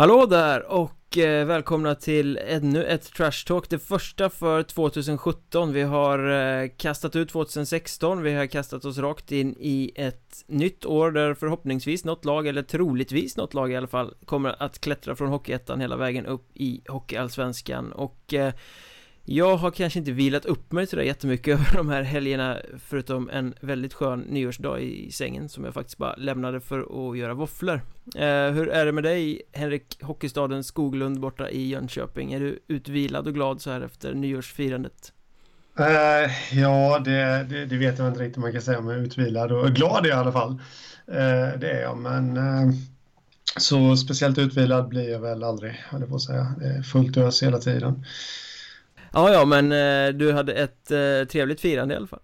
Hallå där och eh, välkomna till ännu ett Trash Talk Det första för 2017 Vi har eh, kastat ut 2016 Vi har kastat oss rakt in i ett nytt år där förhoppningsvis något lag eller troligtvis något lag i alla fall Kommer att klättra från Hockeyettan hela vägen upp i Hockeyallsvenskan. Och eh, jag har kanske inte vilat upp mig sådär jättemycket över de här helgerna Förutom en väldigt skön nyårsdag i sängen som jag faktiskt bara lämnade för att göra våfflor eh, Hur är det med dig Henrik Hockeystaden Skoglund borta i Jönköping? Är du utvilad och glad så här efter nyårsfirandet? Eh, ja, det, det, det, vet jag inte riktigt man kan säga om jag är utvilad och glad i alla fall. eh, det är jag, men eh, så speciellt utvilad blir jag väl aldrig, höll jag på att säga. Det är fullt ös hela tiden. Ja, ja, men eh, du hade ett eh, trevligt firande i alla fall.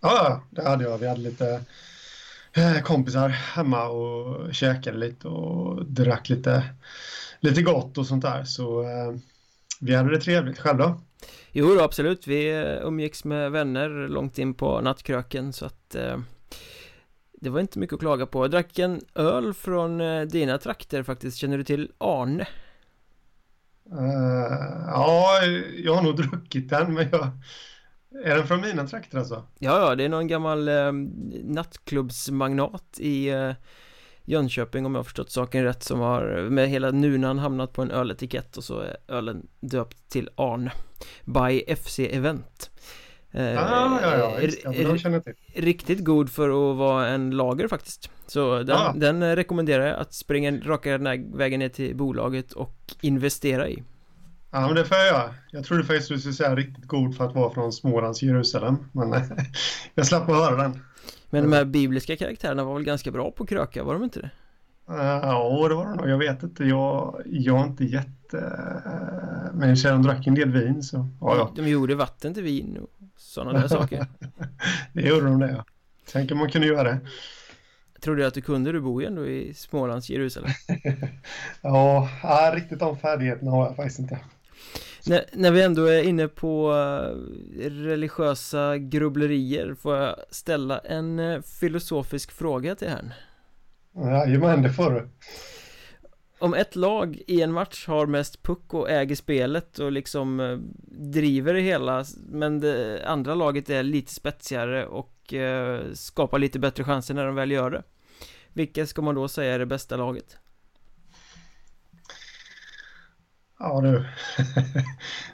Ja, det hade jag. Vi hade lite eh, kompisar hemma och käkade lite och drack lite, lite gott och sånt där. Så eh, vi hade det trevligt. Själv då? Jo då, absolut. Vi eh, umgicks med vänner långt in på nattkröken så att eh, det var inte mycket att klaga på. Jag drack en öl från dina trakter faktiskt. Känner du till Arne? Uh, ja, jag har nog druckit den, men jag... Är den från mina trakter alltså? Ja, ja, det är någon gammal eh, nattklubbsmagnat i eh, Jönköping om jag har förstått saken rätt som har med hela nunan hamnat på en öletikett och så är ölen döpt till Arne by FC Event. Eh, ah, ja, ja, just. De känner till. Riktigt god för att vara en lager faktiskt. Så den, ah. den rekommenderar jag att springa raka vägen ner till bolaget och investera i. Ja, men det får jag göra. Jag trodde faktiskt du skulle säga riktigt god för att vara från Smålands Jerusalem. Men jag slapp att höra den. Men de här bibliska karaktärerna var väl ganska bra på kröka, var de inte det? Ja, det var de nog. Jag vet inte. Jag, jag är inte jätte... Men jag de drack en del vin så... Ja, ja. De gjorde vatten till vin och sådana där saker. det gjorde de det, ja. Tänk om man kunde göra det. Trodde du att du kunde, du bor ju ändå i Smålands Jerusalem. ja, riktigt de färdigheterna har jag faktiskt inte. När, när vi ändå är inne på uh, religiösa grubblerier får jag ställa en uh, filosofisk fråga till herrn? Jajamän, det får du. Om ett lag i en match har mest puck och äger spelet och liksom uh, driver det hela men det andra laget är lite spetsigare och skapar lite bättre chanser när de väl gör det. Vilka ska man då säga är det bästa laget? Ja du,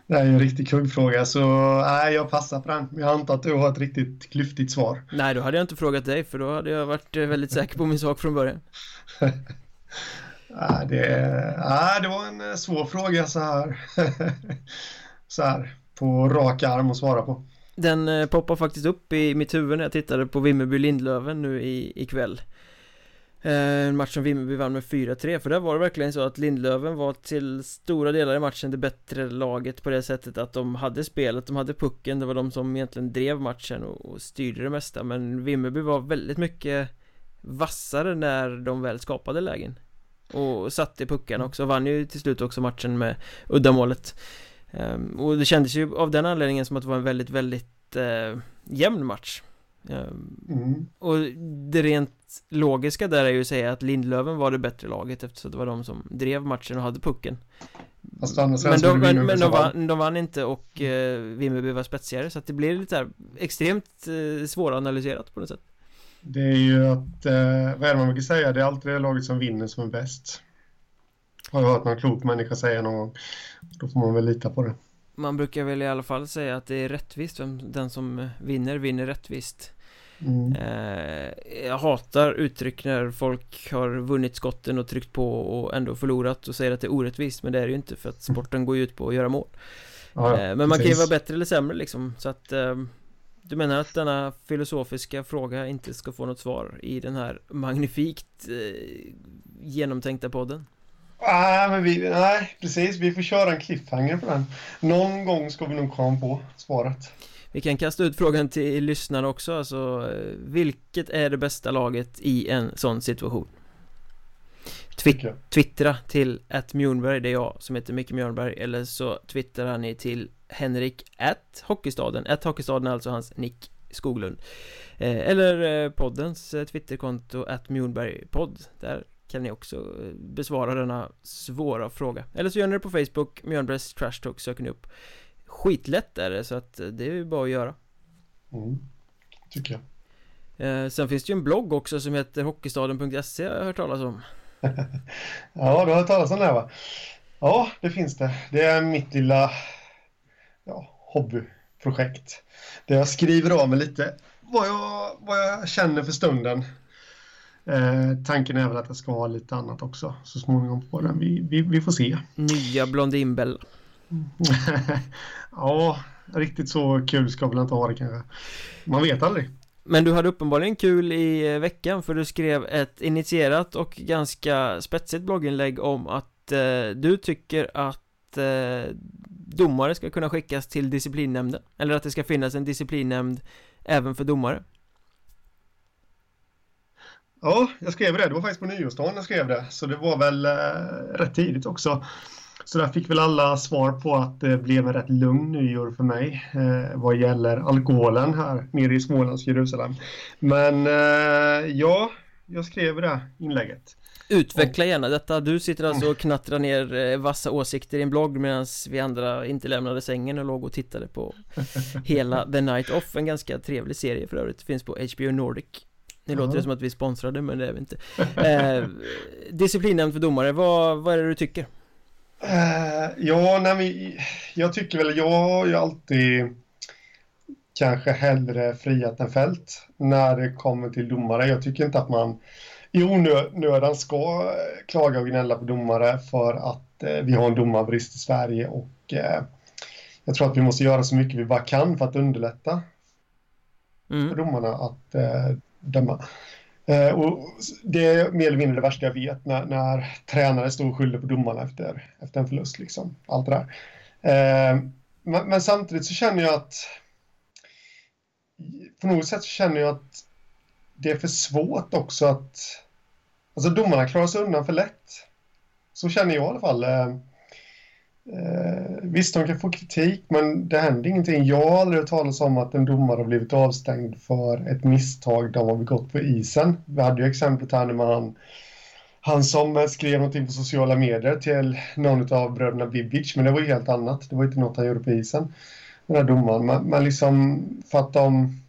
det är ju en riktig kuggfråga så nej, jag passar på den. Jag antar att du har ett riktigt klyftigt svar. Nej, då hade jag inte frågat dig för då hade jag varit eh, väldigt säker på min sak från början. nej, det, ja, ah, det var en eh, svår fråga så här. så här, på rak arm att svara på. Den eh, poppar faktiskt upp i mitt huvud när jag tittade på Vimmerby Lindlöven nu i, ikväll. Eh, en match som Vimmerby vann med 4-3 För där var det verkligen så att Lindlöven var till stora delar i matchen det bättre laget på det sättet att de hade spelet, de hade pucken Det var de som egentligen drev matchen och, styrde det mesta Men Vimmerby var väldigt mycket vassare när de väl skapade lägen och satte puckarna också, vann ju till slut också matchen med uddamålet. Um, Och det kändes ju av den anledningen som att det var en väldigt, väldigt uh, jämn match. Um, mm. Och det rent logiska där är ju att säga att Lindlöven var det bättre laget eftersom det var de som drev matchen och hade pucken. Men, de, men, men de, vann, de vann inte och eh, Vimmerby var spetsigare så att det blir lite här extremt eh, svåranalyserat på något sätt Det är ju att, eh, vad är det man brukar säga, det är alltid det laget som vinner som är bäst. Har jag hört någon klok människa säga någon gång? Då får man väl lita på det. Man brukar väl i alla fall säga att det är rättvist, den som vinner vinner rättvist. Mm. Eh, jag hatar uttryck när folk har vunnit skotten och tryckt på och ändå förlorat och säger att det är orättvist Men det är det ju inte för att sporten går ju ut på att göra mål. Ja, eh, Men man kan ju vara bättre eller sämre liksom så att eh, Du menar att denna filosofiska fråga inte ska få något svar i den här magnifikt genomtänkta podden? Nej, men vi, nej, precis. Vi får köra en cliffhanger på den. Någon gång ska vi nog komma på svaret. Vi kan kasta ut frågan till lyssnarna också, alltså Vilket är det bästa laget i en sån situation? Twitt twittra till att Mjornberg, det är jag som heter Micke Mjörnberg Eller så twittrar ni till Henrik at Hockeystaden. Att Hockeystaden är alltså hans nick Skoglund. Eh, Eller eh, poddens eh, twitterkonto att Mjornberg podd Där kan ni också besvara denna svåra fråga. Eller så gör ni det på Facebook, Mjölnbergs Trash Talk söker ni upp. Skitlätt är det så att det är ju bara att göra. Mm, Tycker jag. Sen finns det ju en blogg också som heter Hockeystaden.se har jag hört talas om. Ja, du har hört talas om det va? Ja, det finns det. Det är mitt lilla ja, hobbyprojekt. Där jag skriver av mig lite vad jag, vad jag känner för stunden. Eh, tanken är väl att jag ska ha lite annat också så småningom på den. Vi, vi, vi får se. Nya Blondinbella. ja, riktigt så kul ska väl inte ha det kanske. Man vet aldrig. Men du hade uppenbarligen kul i veckan för du skrev ett initierat och ganska spetsigt blogginlägg om att eh, du tycker att eh, domare ska kunna skickas till disciplinnämnden Eller att det ska finnas en disciplinnämnd även för domare Ja, jag skrev det. Det var faktiskt på nyårsdagen jag skrev det. Så det var väl eh, rätt tidigt också. Så där fick väl alla svar på att det blev en rätt lugn nyår för mig eh, vad gäller alkoholen här nere i Smålands Jerusalem. Men eh, ja, jag skrev det inlägget. Utveckla gärna detta, du sitter alltså och knattrar ner eh, vassa åsikter i en blogg medan vi andra inte lämnade sängen och låg och tittade på hela The Night Off, en ganska trevlig serie för övrigt, finns på HBO Nordic. Nu låter det som att vi sponsrade men det är vi inte. Eh, Disciplinnämnd för domare, vad, vad är det du tycker? Uh, ja, nej, men, jag tycker väl, jag har ju alltid kanske hellre friat än fält när det kommer till domare. Jag tycker inte att man i onödan ska klaga och gnälla på domare för att eh, vi har en domarbrist i Sverige och eh, jag tror att vi måste göra så mycket vi bara kan för att underlätta mm. för domarna att eh, döma. Eh, och det är mer eller mindre det värsta jag vet när, när tränare står och skyller på domarna efter, efter en förlust. Liksom. Allt det där. Eh, men, men, samtidigt så känner jag att på något sätt så känner jag att det är för svårt också att alltså domarna klarar sig undan för lätt. Så känner jag i alla fall. Eh, eh, visst, de kan få kritik, men det händer ingenting. Jag har aldrig hört talas om att en domare har blivit avstängd för ett misstag de har begått på isen. Vi hade ju exemplet här med han, han som skrev någonting på sociala medier till någon av bröderna Bibic, men det var ju helt annat. Det var inte något han gjorde på isen, den här domaren. Men, men liksom för att de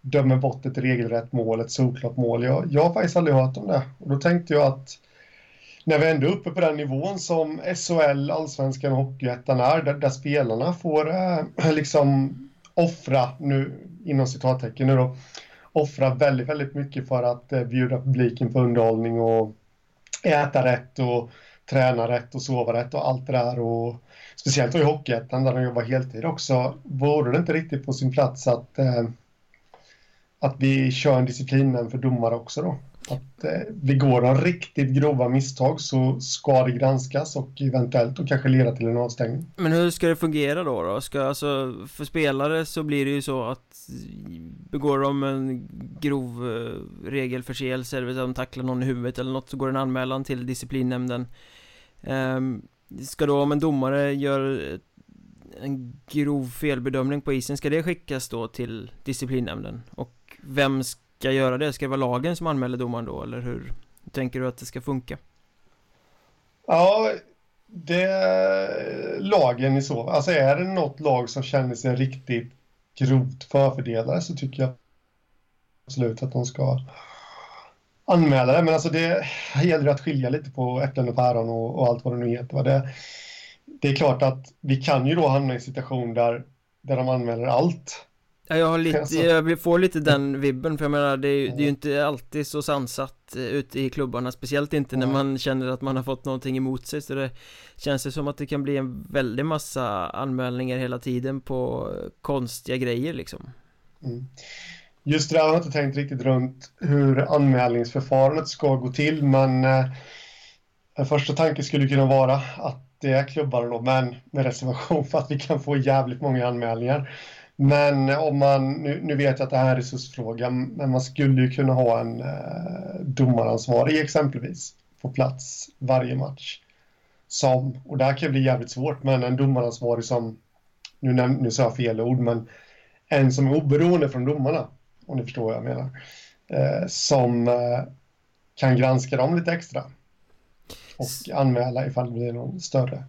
dömer bort ett regelrätt mål, ett solklart mål. Jag, jag har faktiskt aldrig hört om det. Och då tänkte jag att när vi ändå är uppe på den nivån som SHL, Allsvenskan och Hockeyettan är, där, där spelarna får äh, liksom offra, nu inom citattecken nu då, offra väldigt, väldigt mycket för att eh, bjuda publiken på underhållning och äta rätt och träna rätt och sova rätt och allt det där och speciellt då i Hockeyettan där de jobbar heltid också, vore det inte riktigt på sin plats att, eh, att vi kör en disciplinen för domare också då? att eh, begår de riktigt grova misstag så ska det granskas och eventuellt och kanske leda till en avstängning. Men hur ska det fungera då? då? Ska, alltså, för spelare så blir det ju så att begår de en grov eh, regelförseelse, eller de tacklar någon i huvudet eller något så går en anmälan till disciplinnämnden. Um, ska då om en domare gör en grov felbedömning på isen, ska det skickas då till disciplinnämnden? Och vem ska göra det? Ska det vara lagen som anmäler domaren då, eller hur tänker du att det ska funka? Ja, det är lagen i så Alltså är det något lag som känner sig riktigt grovt förfördelade så tycker jag absolut att de ska anmäla det. Men alltså det gäller att skilja lite på äpplen och päron och, och allt vad det nu heter. Det, det är klart att vi kan ju då hamna i en situation där, där de anmäler allt. Ja, jag har lite, alltså. jag får lite den vibben för jag menar det är, det är ju inte alltid så sansat eh, ute i klubbarna Speciellt inte när man känner att man har fått någonting emot sig så det Känns det som att det kan bli en väldig massa anmälningar hela tiden på konstiga grejer liksom. Mm. Just det där har jag inte tänkt riktigt runt hur anmälningsförfarandet ska gå till men eh, En första tanke skulle kunna vara att det är klubbarna då men med reservation för att vi kan få jävligt många anmälningar men om man, nu, nu, vet jag att det här är en resursfråga, men man skulle ju kunna ha en eh, domaransvarig exempelvis på plats varje match. Som, och det här kan bli jävligt svårt, men en domaransvarig som, nu, nu sa jag fel ord, men en som är oberoende från domarna, om ni förstår vad jag menar, eh, som eh, kan granska dem lite extra. Och anmäla ifall det blir någon större.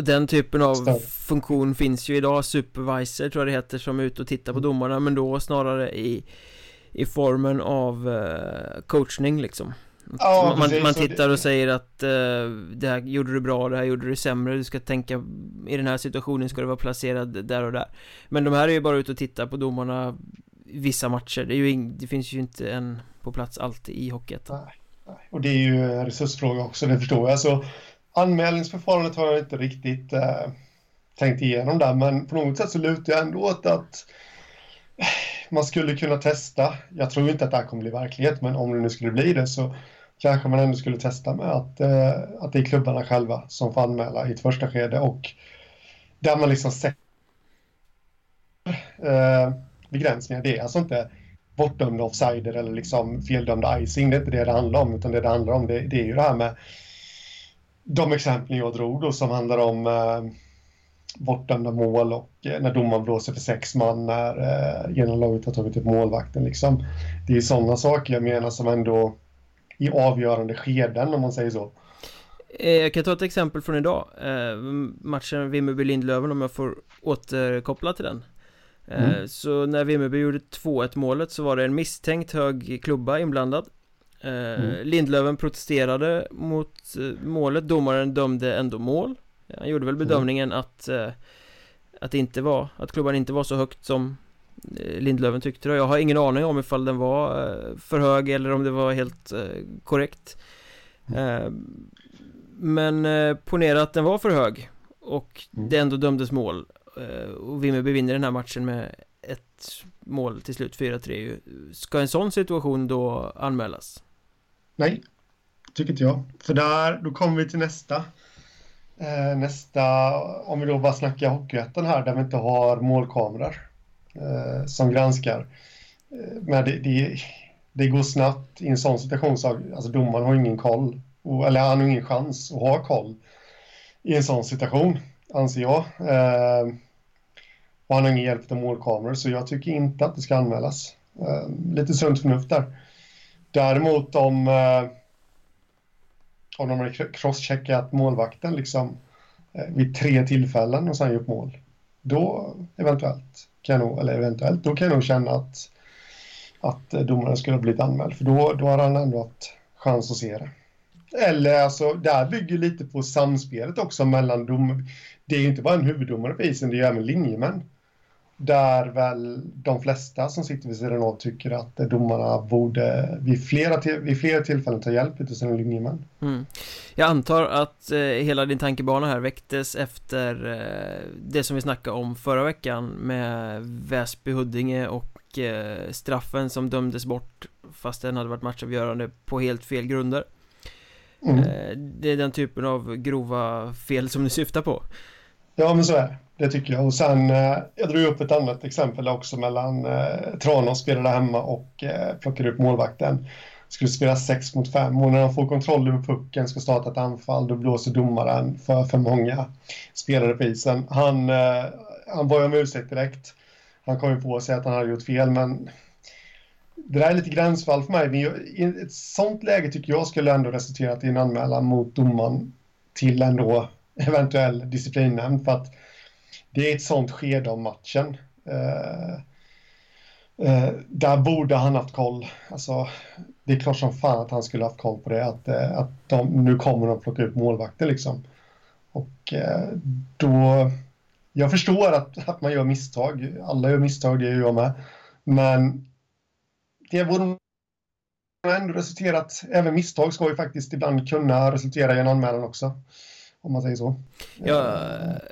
Och den typen av större. funktion finns ju idag, supervisor tror jag det heter, som är ute och tittar på mm. domarna, men då snarare i, i formen av uh, coachning liksom. Ja, man, man, tittar och säger att uh, det här gjorde du bra, det här gjorde du sämre, du ska tänka i den här situationen ska du vara placerad där och där. Men de här är ju bara ute och tittar på domarna vissa matcher, det, ing, det finns ju inte en på plats alltid i Hockeyettan. Och det är ju en resursfråga också, det förstår jag. Så anmälningsförfarandet har jag inte riktigt eh, tänkt igenom där, men på något sätt så lutar jag ändå åt att eh, man skulle kunna testa. Jag tror inte att det här kommer bli verklighet, men om det nu skulle bli det så kanske man ändå skulle testa med att, eh, att det är klubbarna själva som får anmäla i ett första skede och där man liksom sätter eh, begränsningar. Det är alltså inte bortdömda offsider eller liksom feldömda icing. Det är inte det det handlar om, utan det det handlar om det, det är ju det här med de exempel jag drog då som handlar om eh, bortdömda mål och eh, när domaren blåser för sex man när eh, ena laget har tagit upp målvakten. Liksom. Det är sådana saker jag menar som ändå i avgörande skeden om man säger så. Eh, jag kan ta ett exempel från idag eh, Matchen Vimmerby-Lindlöven om jag får återkoppla till den eh, mm. Så när Vimmerby gjorde 2-1 målet så var det en misstänkt hög klubba inblandad mm. Lindlöven protesterade mot målet, domaren dömde ändå mål Han gjorde väl mm. bedömningen mm. att Att det inte var, att klubban inte var så högt som Eh, Lindlöven tyckte det. Jag har ingen aning om ifall den var eh, för hög eller om det var helt eh, korrekt. Men ponera att den var för hög och mm. det ändå dömdes mål och Vimmerby vinner den här matchen med ett mål till slut, 4-3 Ska en sån situation då anmälas? Nej, tycker inte jag. För där, då kommer vi till nästa eh, Nästa, om vi då bara snackar Hockeyettan här där vi inte har målkameror eh, som granskar. Eh, men det, det, det, går snabbt i en sån situation så alltså domaren har ingen koll, eller han har ingen chans att ha koll i en sån situation, anser jag. Eh, och han har ingen hjälp av målkameror, så jag tycker inte att det ska anmälas. Eh, lite sunt förnuft där. Däremot om, eh, om de har crosscheckat målvakten liksom, eh, vid tre tillfällen och sen gjort mål, då eventuellt kan nog, eller eventuellt, då kan jag nog känna att, att eh, domaren skulle ha blivit anmäld. För då, då har han ändå haft chans att se det. Eller alltså, det här bygger lite på samspelet också mellan dom... Det är ju inte bara en huvuddomare på isen, det är ju även linjemän där väl de flesta som sitter vid sidan av tycker att domarna borde vid flera, till, vid flera tillfällen ta hjälp av sina linjemän. Mm. Jag antar att eh, hela din tankebana här väcktes efter eh, det som vi snackade om förra veckan med Väsby-Huddinge och eh, straffen som dömdes bort fast den hade varit matchavgörande på helt fel grunder. Mm. Eh, det är den typen av grova fel som du syftar på. Ja, men så är det. Det tycker jag. Och sen, eh, jag drog upp ett annat exempel också mellan eh, Tranås spelade hemma och eh, plockade upp målvakten. Skulle spela 6 mot 5 och när han får kontroll över pucken, ska starta ett anfall, då blåser domaren för för många spelare på isen. Han, eh, han bad om ursäkt direkt. Han kom ju på sig att han hade gjort fel, men det där är lite gränsfall för mig. Men I ett sånt läge tycker jag skulle ändå resulterat i en anmälan mot domaren till ändå eventuell disciplinnämnd för att det är ett sånt skede av matchen. Eh, eh, där borde han haft koll. Alltså, det är klart som fan att han skulle haft koll på det. Att, eh, att de, nu kommer de plocka ut målvakten liksom. Och eh, då... Jag förstår att, att man gör misstag. Alla gör misstag, det gör jag med. Men det borde ändå resulterat, även misstag ska ju faktiskt ibland kunna resultera i en anmälan också. Om man säger så. Jag,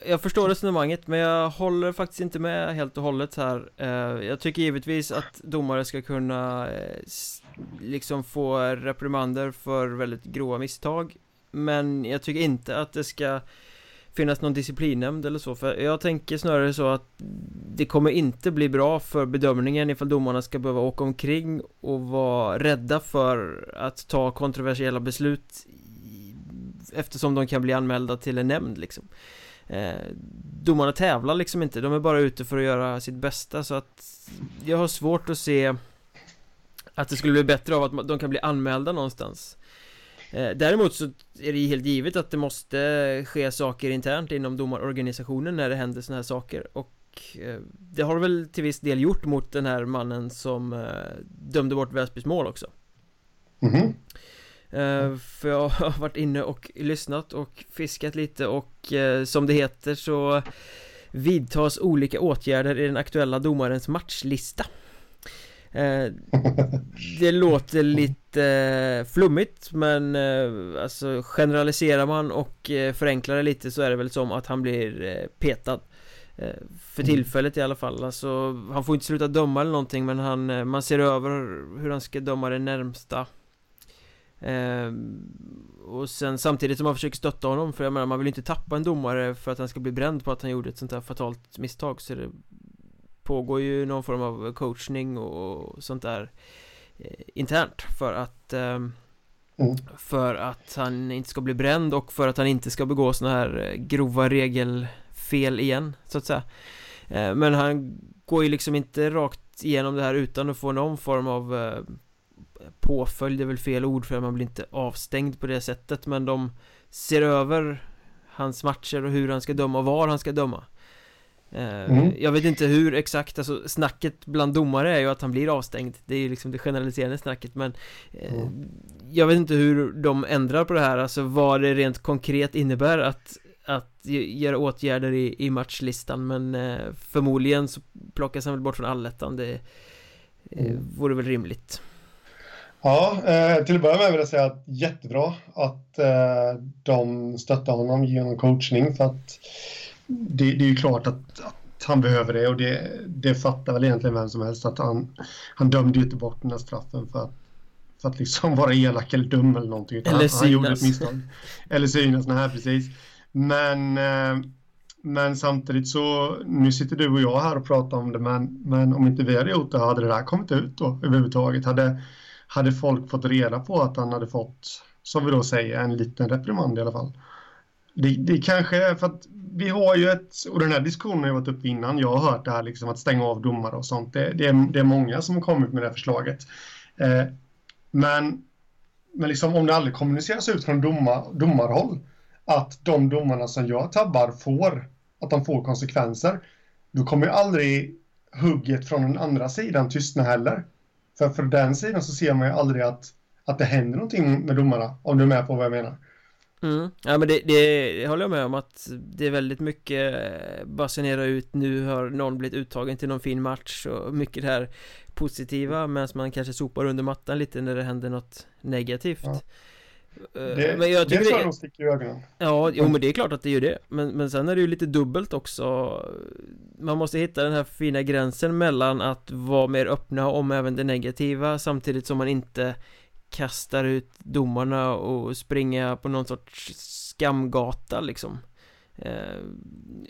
jag förstår resonemanget men jag håller faktiskt inte med helt och hållet här. Eh, Jag tycker givetvis att domare ska kunna eh, liksom få reprimander för väldigt grova misstag Men jag tycker inte att det ska finnas någon disciplinnämnd eller så för jag tänker snarare så att det kommer inte bli bra för bedömningen ifall domarna ska behöva åka omkring och vara rädda för att ta kontroversiella beslut eftersom de kan bli anmälda till en nämnd liksom. Eh, Domarna tävlar liksom inte, de är bara ute för att göra sitt bästa så att Jag har svårt att se Att det skulle bli bättre av att de kan bli anmälda någonstans. Eh, Däremot så är det helt givet att det måste ske saker internt inom domarorganisationen när det händer sådana här saker och eh, det har det väl till viss del gjort mot den här mannen som eh, dömde bort Väsbys mål också. Mm -hmm. För jag har varit inne och lyssnat och fiskat lite och som det heter så vidtas olika åtgärder i den aktuella domarens matchlista Eh, det låter lite eh, flummigt men eh, alltså generaliserar man och förenklar det lite så är det väl som att han blir petad För mm. tillfället i alla fall, alltså han får inte sluta döma eller någonting men han, man ser över hur han ska döma det närmsta och sen samtidigt som man försöker stötta honom för jag menar man vill inte tappa en domare för att han ska bli bränd på att han gjorde ett sånt här fatalt misstag så det pågår ju någon form av coachning och sånt där eh, internt för att eh, mm. För att han inte ska bli bränd och för att han inte ska begå såna här eh, grova regelfel igen så att säga eh, Men han går ju liksom inte rakt igenom det här utan att få någon form av eh, Påföljd är väl fel ord för man blir inte avstängd på det sättet men de ser över hans matcher och hur han ska döma och var han ska döma Eh, mm. Jag vet inte hur exakt, alltså snacket bland domare är ju att han blir avstängd Det är ju liksom det generaliserande snacket men eh, mm. Jag vet inte hur de ändrar på det här, alltså vad det rent konkret innebär att Att göra åtgärder i, i matchlistan men eh, Förmodligen så plockas han väl bort från allettan Det eh, mm. vore väl rimligt Ja, eh, till att börja med vill jag säga att jättebra att eh, de stöttar honom genom coachning för att det, det, är ju klart att, att, han behöver det och det, det fattar väl egentligen vem som helst att han, han dömde ju inte bort den här straffen för att, för att liksom vara elak eller dum eller någonting. Eller han, han gjorde ett misstag. Eller synas, nej precis. Men, eh, men samtidigt så, nu sitter du och jag här och pratar om det, men, men om inte vi hade gjort det, hade det där kommit ut då överhuvudtaget? Hade, hade folk fått reda på att han hade fått, som vi då säger, en liten reprimand i alla fall? Det, det kanske är för att vi har ju ett, och den här diskussionen har varit uppe innan, jag har hört det här liksom att stänga av domare och sånt. Det, det, är, det är många som har kommit med det här förslaget. Eh, men men liksom, om det aldrig kommuniceras ut från domar, domarhåll att de domarna som gör tabbar får, att de får konsekvenser, då kommer ju aldrig hugget från den andra sidan tystna heller. För för den sidan så ser man ju aldrig att, att det händer någonting med domarna, om du är med på vad jag menar. Mm. Ja men det, det, det håller jag med om att det är väldigt mycket eh, basunera ut nu har någon blivit uttagen till någon fin match och mycket det här positiva medan man kanske sopar under mattan lite när det händer något negativt ja. Eh, det, men jag tycker det tror jag nog sticker i ögonen. Ja, jo men det är klart att det gör det. Men, men sen är det ju lite dubbelt också. Man måste hitta den här fina gränsen mellan att vara mer öppna om även det negativa samtidigt som man inte kastar ut domarna och springa på någon sorts skamgata liksom. Eh,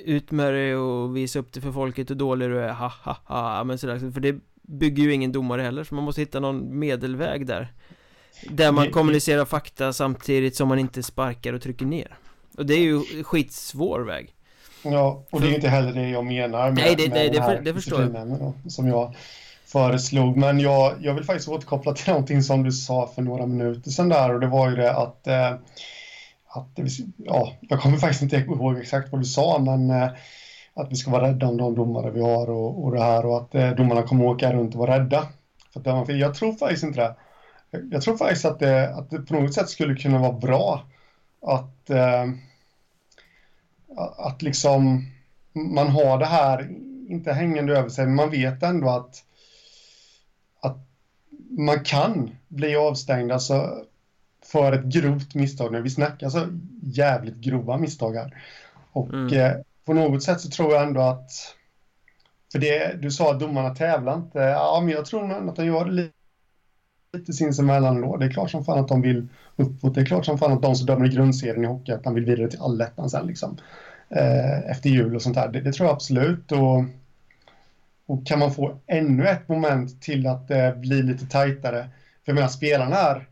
Ut med det och visa upp det för folket hur dålig du är, ha ha ha. Men sådär, för det bygger ju ingen domare heller så man måste hitta någon medelväg där Där man kommunicerar fakta samtidigt som man inte sparkar och trycker ner Och det är ju skitsvår väg Ja, och det är ju inte heller det jag menar med, Nej, det, med det, det, för, det förstår jag Som jag föreslog. Men jag, jag vill faktiskt återkoppla till någonting som du sa för några minuter sedan där och det var ju det att, eh, att ja, jag kommer faktiskt inte ihåg exakt vad du sa men eh, att vi ska vara rädda om de domare vi har och, och det här och att eh, domarna kommer åka runt och vara rädda. För att, jag tror faktiskt inte det. Jag tror faktiskt att det, att det på något sätt skulle kunna vara bra att, eh, att liksom man har det här, inte hängande över sig, men man vet ändå att man kan bli avstängd alltså, för ett grovt misstag. När vi snackar alltså jävligt grova misstag här. Och mm. eh, på något sätt så tror jag ändå att... För det, du sa att domarna tävlar inte. Ja, men jag tror nog att de gör det lite, sinsemellan då. Det är klart som fan att de vill uppåt. Det är klart som fan att de som dömer i grundserien i Hockeyettan vill vidare till allettan sen liksom. Eh, efter jul och sånt där. Det, det tror jag absolut. Och och kan man få ännu ett moment till att det blir lite tajtare. För jag menar, spelarna är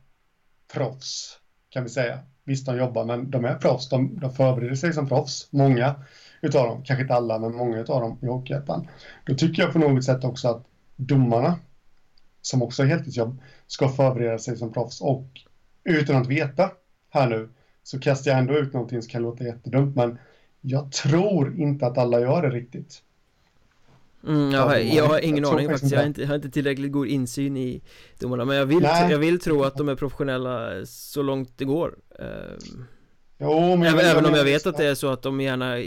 proffs, kan vi säga. Visst, de jobbar, men de är proffs. De, de förbereder sig som proffs. Många utav dem, kanske inte alla, men många utav dem i Hockeyettan. Då tycker jag på något sätt också att domarna som också har heltidsjobb, ska förbereda sig som proffs. Och utan att veta här nu så kastar jag ändå ut någonting som kan låta jättedumt men jag tror inte att alla gör det riktigt. Mm, jag, har, jag har ingen jag aning faktiskt, jag har, inte, jag har inte tillräckligt god insyn i domarna Men jag vill, jag vill tro att de är professionella så långt det går. Um, jo, men Även, även om jag vet att det är så att de gärna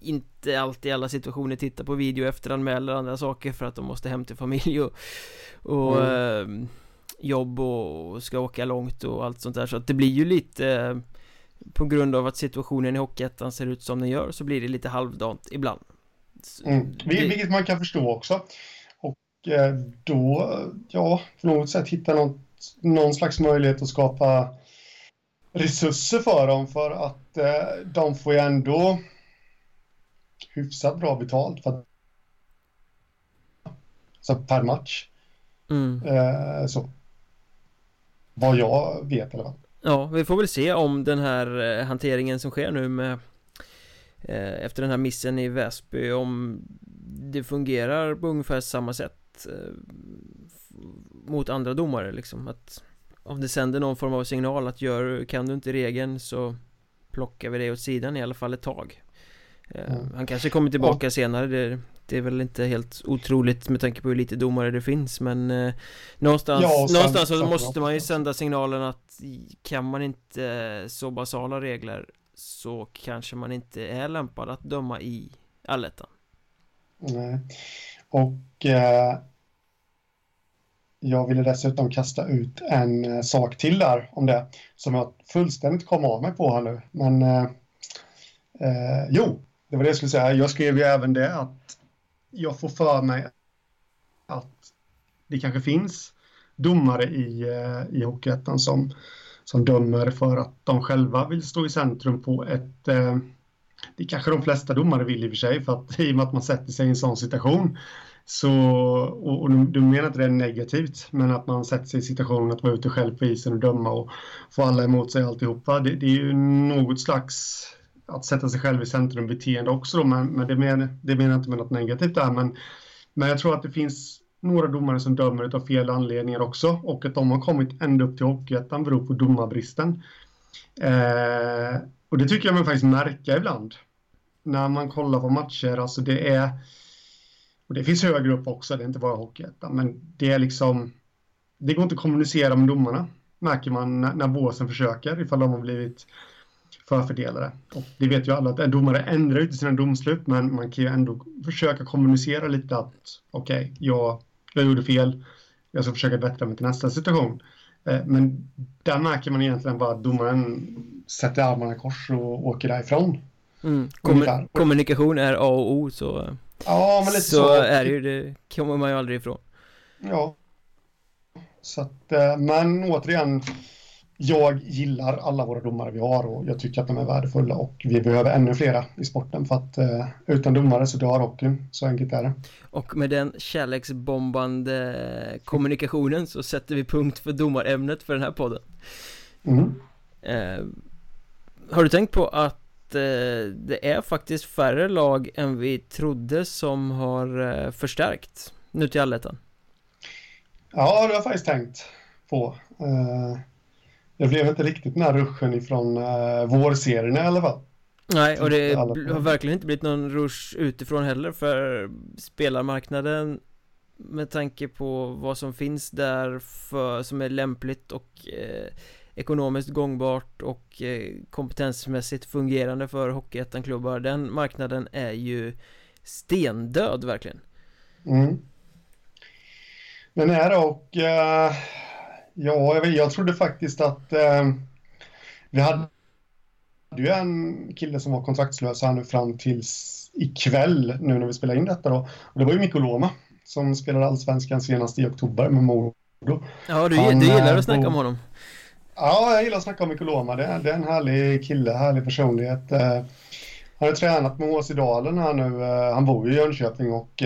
inte alltid i alla situationer tittar på video efteranmäler andra saker för att de måste hem till familj och, och mm. Jobb och ska åka långt och allt sånt där så att det blir ju lite på grund av att situationen i Hockeyettan ser ut som den gör så blir det lite halvdant ibland Mm. Vilket man kan förstå också. Och eh, då, ja, på något sätt hitta något, någon slags möjlighet att skapa resurser för dem för att eh, de får ju ändå hyfsat bra betalt för att, så per match. Mm. Eh, så. Vad jag vet i alla fall. Ja, vi får väl se om den här hanteringen som sker nu med Eh, efter den här missen i Väsby om det fungerar på ungefär samma sätt eh, mot andra domare liksom att om det sänder någon form av signal att gör, kan du inte regeln så plockar vi det åt sidan i alla fall ett tag eh, mm. Han kanske kommer tillbaka ja. senare det, det, är väl inte helt otroligt med tanke på hur lite domare det finns men eh, Någonstans, ja, sen, någonstans så måste man ju sända signalen att Kan man inte så basala regler så kanske man inte är lämpad att döma i allettan. Nej, och eh, jag ville dessutom kasta ut en eh, sak till där om det som jag fullständigt kom av mig på här nu. Men eh, eh, jo, det var det jag skulle säga. Jag skrev ju även det att jag får för mig att det kanske finns domare i, eh, i Hockeyettan som som dömer för att de själva vill stå i centrum på ett... Eh, det kanske de flesta domare vill i och för sig, för att i och med att man sätter sig i en sån situation så, och, och du menar inte det är negativt, men att man sätter sig i situationen att vara ute själv på isen och döma och få alla emot sig alltihopa. Det, det är ju något slags att sätta sig själv i centrum beteende också då, men, men det, menar, det menar jag inte med något negativt där, men, men jag tror att det finns några domare som dömer av fel anledningar också och att de har kommit ända upp till Hockeyettan beror på domarbristen. Eh, och det tycker jag man faktiskt märker ibland när man kollar på matcher. Alltså det är och det finns högre upp också, det är inte bara Hockeyettan, men det är liksom det går inte att kommunicera med domarna märker man när, när båsen försöker ifall de har blivit förfördelade. Och det vet ju alla att en domare ändrar inte sina domslut men man kan ju ändå försöka kommunicera lite att okej, okay, jag jag gjorde fel, jag ska försöka bättra mig till nästa situation. Eh, men där märker man egentligen bara att domaren sätter armarna i kors och åker därifrån. Mm. Kommun kommunikation är A och O så, ja, men lite så, så är det ju, det kommer man ju aldrig ifrån. Ja. Så att, eh, men återigen, jag gillar alla våra domare vi har och jag tycker att de är värdefulla och vi behöver ännu flera i sporten för att eh, utan domare så dör hockeyn, så enkelt är det. Och med den kärleksbombande kommunikationen så sätter vi punkt för domarämnet för den här podden. Mm. Eh, har du tänkt på att eh, det är faktiskt färre lag än vi trodde som har eh, förstärkt nu till allettan? Ja, det har jag faktiskt tänkt på. Eh, det blev inte riktigt den här ruschen ifrån uh, vårserierna i alla fall. Nej, och det har verkligen inte blivit någon rush utifrån heller för spelarmarknaden med tanke på vad som finns där för, som är lämpligt och eh, ekonomiskt gångbart och eh, kompetensmässigt fungerande för Hockeyettan-klubbar Den marknaden är ju stendöd verkligen mm. Den är och eh, Ja, jag, jag trodde faktiskt att eh, vi hade ju en kille som var kontraktslös här nu fram tills ikväll nu när vi spelar in detta då. Och det var ju Mikko Loma som spelade allsvenskan senast i oktober med Modo. Ja, du, Han, du gillar att eh, snacka om honom. Ja, jag gillar att snacka om Mikko Loma. Det, det är en härlig kille, härlig personlighet. Eh, han har tränat med HC Dalen här nu. Eh, han bor ju i Jönköping och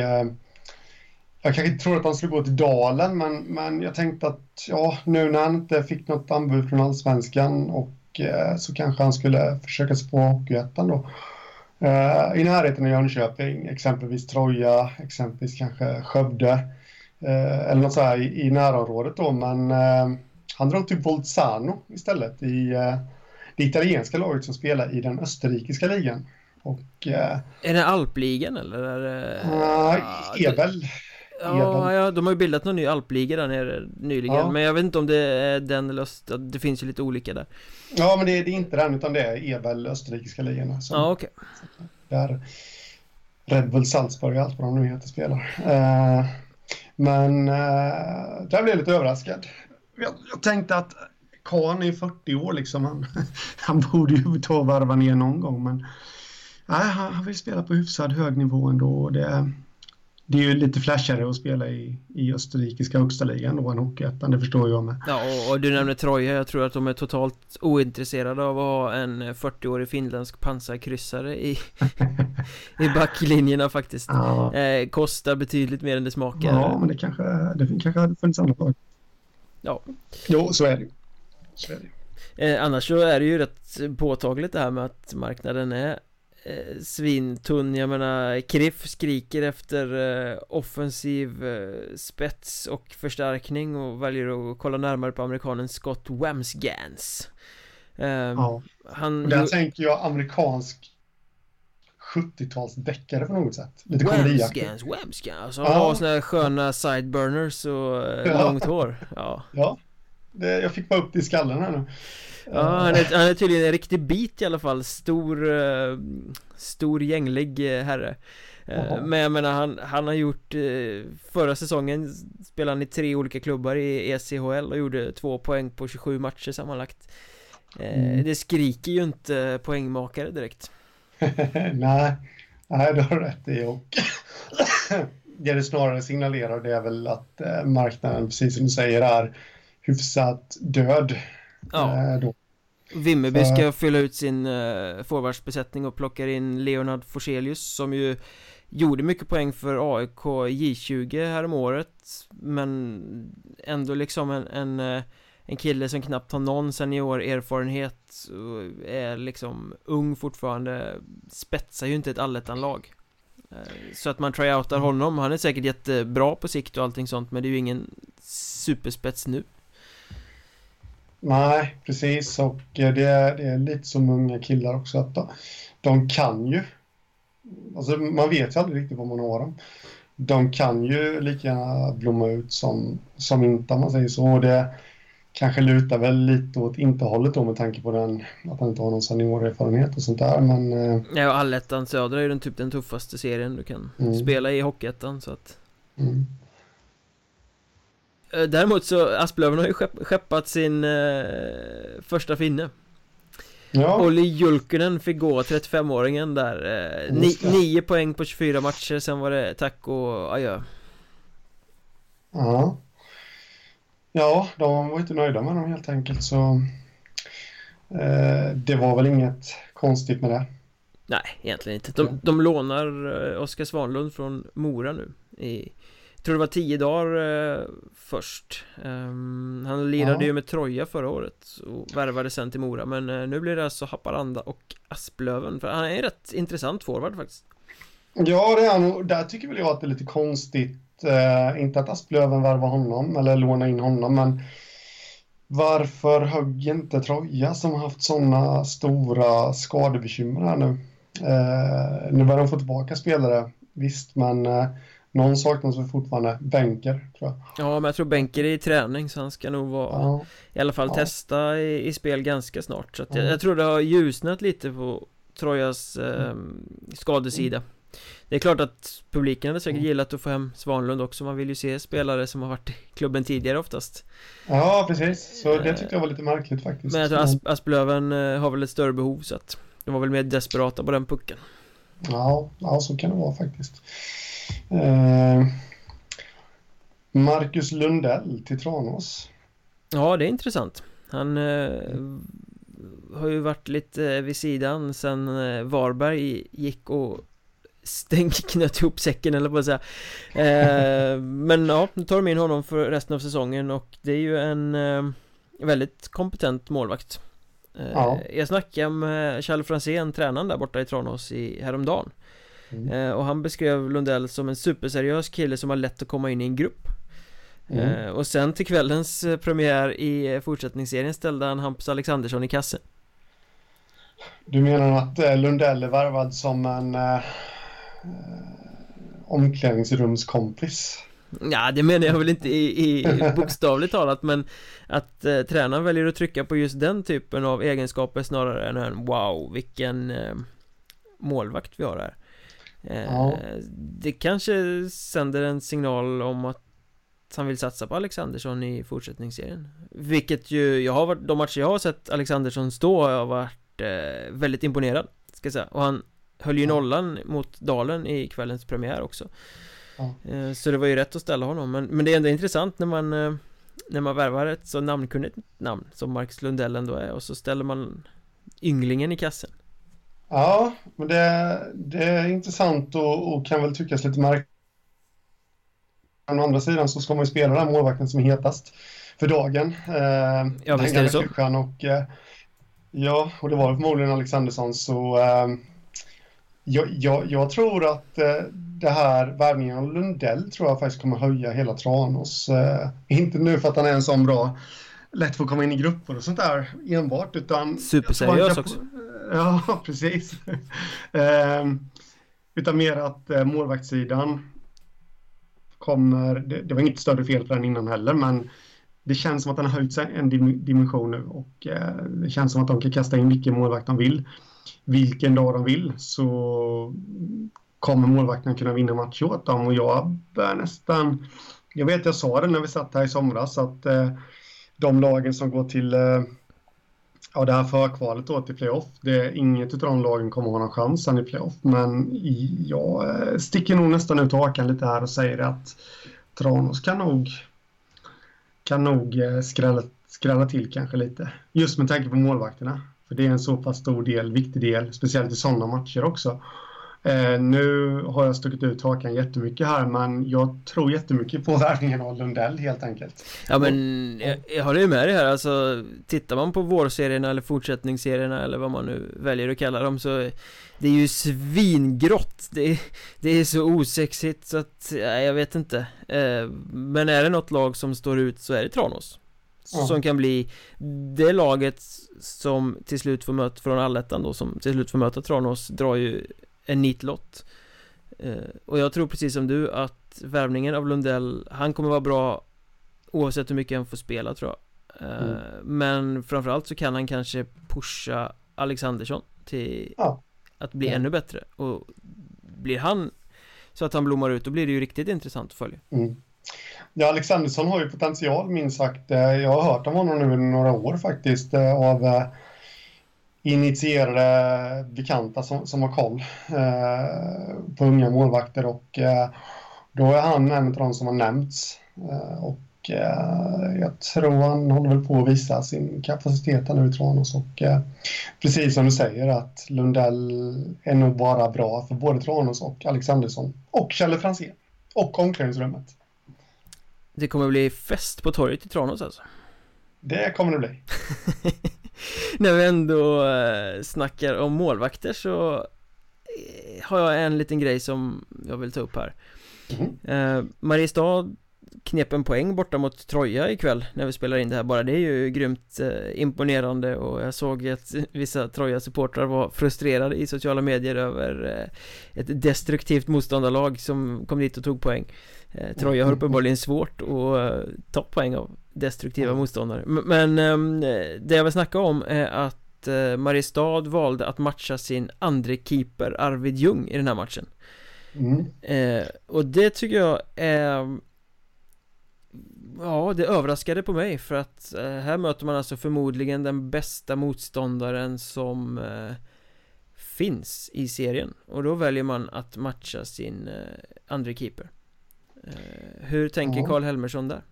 jag kanske inte trodde att han skulle gå till Dalen, men, men jag tänkte att ja, nu när han inte fick något anbud från Allsvenskan och eh, så kanske han skulle försöka sig på Hockeyettan då. Eh, I närheten av Jönköping, exempelvis Troja, exempelvis kanske Skövde. eller något så här i, i närområdet då, men han drog till Bolzano istället i det italienska laget som spelar i den österrikiska ligan. Och, är det alpligan eller? Är det... Uh, Ebel. Ja, ja, de har ju bildat någon ny alpliga där nere nyligen ja. Men jag vet inte om det är den eller öst, det finns ju lite olika där Ja, men det är, det är inte den utan det är Ebel, österrikiska ligan Ja, okej okay. Där Red Bull Salzburg, allt vad de nu heter, spelar uh, Men uh, där blev jag lite överraskad jag, jag tänkte att Kahn är 40 år liksom, han, han borde ju ta och varva ner någon gång men nej, han vill spela på hyfsad hög nivå ändå. Det, det är ju lite flashigare att spela i, i österrikiska högsta ligan då än Hockeyettan, det förstår jag med. Ja, och, du nämner Troja, jag tror att de är totalt ointresserade av att ha en 40-årig finländsk pansarkryssare i, i backlinjerna faktiskt. Ja. Eh, kostar betydligt mer än det smakar. Ja, men det kanske, det kanske hade funnits andra lag. Ja. Jo, så är det ju. Så är det. Eh, annars så är det ju rätt påtagligt det här med att marknaden är eh, svintunn, jag menar Kriff skriker efter eh, offensiv eh, spets och förstärkning och väljer att kolla närmare på amerikanen Scott Wamsgans eh, ja. Han Där tänker jag amerikansk 70-talsdeckare på något sätt Lite Wamsgans, Wamsgans Han ja. har såna här sköna sideburners och eh, ja. långt hår Ja, ja. Det, jag fick bara upp det i skallen här nu Ja, han är, han är tydligen en riktig bit i alla fall. Stor, uh, stor gänglig uh, herre. Uh, Men jag menar han, han har gjort Förra säsongen spelade han i tre olika klubbar i ECHL och gjorde två poäng på 27 matcher sammanlagt. Mm. Det skriker ju inte poängmakare direkt. Nej, nej du har rätt i. Och Det det snarare signalerar det är väl att marknaden, precis som du säger, är hyfsat död. Ja. Då. Vimmerby ska fylla ut sin uh, forwardsbesättning och plockar in Leonard Forselius som ju Gjorde mycket poäng för AIK J20 häromåret Men ändå liksom en, en, eh, en kille som knappt har någon seniorerfarenhet och Är liksom ung fortfarande Spetsar ju inte ett allettan-lag. Eh, Så att man tryoutar honom, han är säkert jättebra på sikt och allting sånt Men det är ju ingen superspets nu Nej, precis. Och det, det är lite som unga killar också. att de, de kan ju. Alltså man vet ju aldrig riktigt vad man har dem. De kan ju lika gärna blomma ut som, som inte om man säger så. Och det kanske lutar väl lite åt inte-hållet då med tanke på den, att han inte har någon seniorerfarenhet och sånt där. Men, eh, ja, och allettan södra är ju den typ den tuffaste serien du kan mm. spela i Hockeyettan så att... Mm. Eh, däremot så Asplöven har ju skeppat sin eh, första finne. Ja. Olli Julkunen fick gå, 35-åringen där eh, ni, 9 poäng på 24 matcher, sen var det tack och adjö. Ja. Ja, de var inte nöjda med dem helt enkelt så eh, Det var väl inget konstigt med det. Nej, egentligen inte. De, de lånar eh, Oskar Svanlund från Mora nu i tror det var tio dagar eh, först um, Han lirade ja. ju med Troja förra året och värvade sen till Mora Men eh, nu blir det alltså Haparanda och Asplöven För han är en rätt intressant forward faktiskt Ja det är han och där tycker väl jag att det är lite konstigt eh, Inte att Asplöven värvar honom eller lånar in honom men Varför högg inte Troja som har haft sådana stora skadebekymmer här nu? Eh, nu börjar de få tillbaka spelare, visst, men eh, någon saknas väl fortfarande, Bänker tror jag. Ja men jag tror Bänker är i träning så han ska nog vara ja. I alla fall ja. testa i, i, spel ganska snart. Så jag, jag, tror det har ljusnat lite på Trojas eh, skadesida. Det är klart att publiken hade säkert gillat att få hem Svanlund också. Man vill ju se spelare som har varit i klubben tidigare oftast. Ja precis, så det tyckte jag var lite märkligt faktiskt. Men jag tror Asp Asplöven eh, har väl ett större behov så att De var väl mer desperata på den pucken. Ja, ja så kan det vara faktiskt Marcus Lundell till Tranås. Ja, det är intressant. Han eh, har ju varit lite vid sidan sen eh, Varberg gick och stäng, knöt ihop säcken eller vad säga eh, Men ja, nu tar de in honom för resten av säsongen och det är ju en eh, väldigt kompetent målvakt eh, ja. Jag snackade med Charles Franzén, tränaren där borta i Tranås i, häromdagen Mm. Eh, och han beskrev Lundell som en superseriös kille som har lätt att komma in i en grupp Mm. Eh, och sen till kvällens eh, premiär i fortsättningsserien ställde han Hampus Alexandersson i kassen. Du menar att Lundell är värvad som en eh, omklädningsrumskompis? Ja, det menar jag väl inte i, i bokstavligt talat men att eh, tränaren väljer att trycka på just den typen av egenskaper snarare än en wow, vilken eh, målvakt vi har här. Eh, ja. Det kanske sänder en signal om att han vill satsa på Alexandersson i fortsättningsserien. Vilket ju, jag har varit, de matcher jag har sett Alexandersson stå har jag varit eh, väldigt imponerad Ska jag säga, och han höll ju nollan mot Dalen i kvällens premiär också. Ja. eh, Så det var ju rätt att ställa honom, men, men det är ändå intressant när man eh, När man värvar ett så namnkunnigt namn som Marcus Lundell ändå är och så ställer man Ynglingen i kassen Ja, men det, det är intressant och, och kan väl tyckas lite märkligt Å andra sidan så ska man ju spela den målvakten som är hetast för dagen. Eh, ja, visst är det så. Och, eh, ja, och det var förmodligen Alexandersson så eh, jag, jag, jag, tror att eh, det här värvningen av Lundell tror jag faktiskt kommer höja hela Tranås. Eh, inte nu för att han är en sån bra lätt att komma in i grupper och sånt där enbart utan Superseriös också Ja, precis eh, Utan mer att eh, målvaktssidan kommer, det, det, var inget större fel på den innan heller, men det känns som att den har höjt sig en dimension nu och eh, det känns som att de kan kasta in vilken målvakt de vill. Vilken dag de vill så kommer målvakten kunna vinna matcher åt dem och jag börjar nästan, jag vet jag sa det när vi satt här i somras att eh, de lagen som går till eh, ja, det här förkvalet då till playoff, det är inget av de lagen kommer ha någon chans sen i playoff. Men jag eh, sticker nog nästan ut hakan lite här och säger att Tranås kan nog, kan nog eh, skrälla, skrälla till kanske lite. Just med tanke på målvakterna. För det är en så pass stor del, viktig del, speciellt i sådana matcher också. Eh, nu har jag stuckit ut hakan jättemycket här men jag tror jättemycket på värvningen av Lundell helt enkelt. Ja men jag, jag håller ju med dig här alltså Tittar man på vårserierna eller fortsättningsserierna eller vad man nu väljer att kalla dem så Det är ju svingrått Det, det är så osexigt så att, ja, jag vet inte eh, Men är det något lag som står ut så är det Tranås. Som kan bli Det laget som till slut får möta från allettan då som till slut får möta Tranås drar ju en nitlott eh, Och jag tror precis som du att värvningen av Lundell Han kommer vara bra Oavsett hur mycket han får spela tror jag eh, mm. Men framförallt så kan han kanske pusha Alexandersson till ja. att bli ja. ännu bättre och blir han så att han blommar ut då blir det ju riktigt intressant att följa mm. Ja, Alexandersson har ju potential minst sagt. Eh, jag har hört om honom nu i några år faktiskt av initierade bekanta som, som har koll eh, på unga målvakter och eh, då är han en av de som har nämnts. Eh, och eh, jag tror han håller väl på att visa sin kapacitet här nu i Tranås och eh, precis som du säger att Lundell är nog bara bra för både Tranås och Alexandersson och Kjelle Franzén och omklädningsrummet. Det kommer bli fest på torget i Tranås alltså? Det kommer det bli. När vi ändå eh, snackar om målvakter så eh, har jag en liten grej som jag vill ta upp här. Mm. Mariestad knep en poäng borta mot Troja ikväll när vi spelar in det här bara. Det är ju grymt imponerande och jag såg att vissa Troja-supportrar var frustrerade i sociala medier över ett destruktivt motståndarlag som kom dit och tog poäng Troja har uppenbarligen svårt att eh, ta poäng av destruktiva mm. motståndare. Men um, det jag vill snacka om är att uh, Mariestad valde att matcha sin andre keeper Arvid Ljung i den här matchen. Mm. Och det tycker jag är Ja, det överraskade på mig för att här möter man alltså förmodligen den bästa motståndaren som finns i serien. Och då väljer man att matcha sin andre keeper Hur tänker Karl Helmersson där?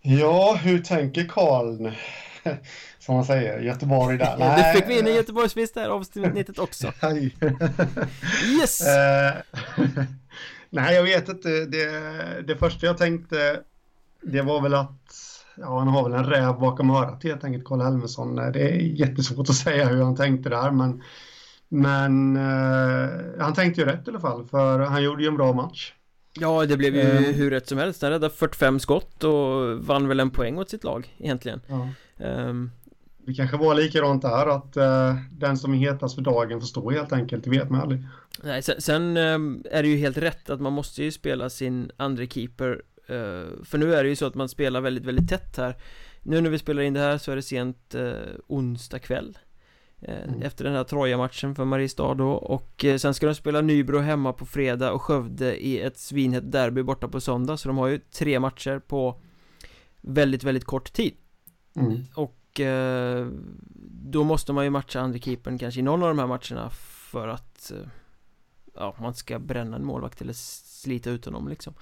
Ja, hur tänker Karl? Som man säger, Göteborg där. Nej. Du fick vi in en Göteborgsvist här avsnittet också. yes! Uh, nej, jag vet inte. Det, det första jag tänkte, det var väl att ja, han har väl en räv bakom örat helt enkelt, Karl Helmersson. Det är jättesvårt att säga hur han tänkte där, men, men uh, han tänkte ju rätt i alla fall, för han gjorde ju en bra match. Ja, det blev ju uh, hur rätt som helst. Han räddade 45 skott och vann väl en poäng åt sitt lag egentligen. Ja. Um, det kanske var likadant där att uh, den som är hetast för dagen får stå helt enkelt, det vet man aldrig. Nej, sen, sen um, är det ju helt rätt att man måste ju spela sin andra keeper uh, För nu är det ju så att man spelar väldigt, väldigt tätt här Nu när vi spelar in det här så är det sent uh, onsdag kväll mm. Efter den här Troja-matchen för Mariestad då och sen ska de spela Nybro hemma på fredag och Skövde i ett svinhett derby borta på söndag så de har ju tre matcher på väldigt, väldigt kort tid mm. Och eh, då måste man ju matcha andra keepern kanske i någon av de här matcherna för att eh, ja, man ska bränna en målvakt eller slita ut honom liksom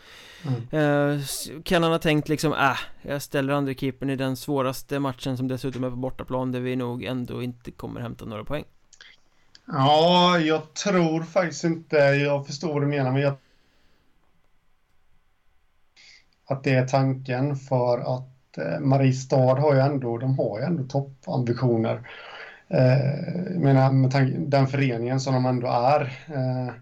mm. eh, Kan han ha tänkt liksom, äh, jag ställer andra keepern i den svåraste matchen som dessutom är på bortaplan där vi nog ändå inte kommer hämta några poäng Ja, jag tror faktiskt inte, jag förstår vad du menar men jag att det är tanken för att eh, Mariestad har ju ändå, de har ju ändå toppambitioner. Eh, menar, med tanke, den föreningen som de ändå är. Eh,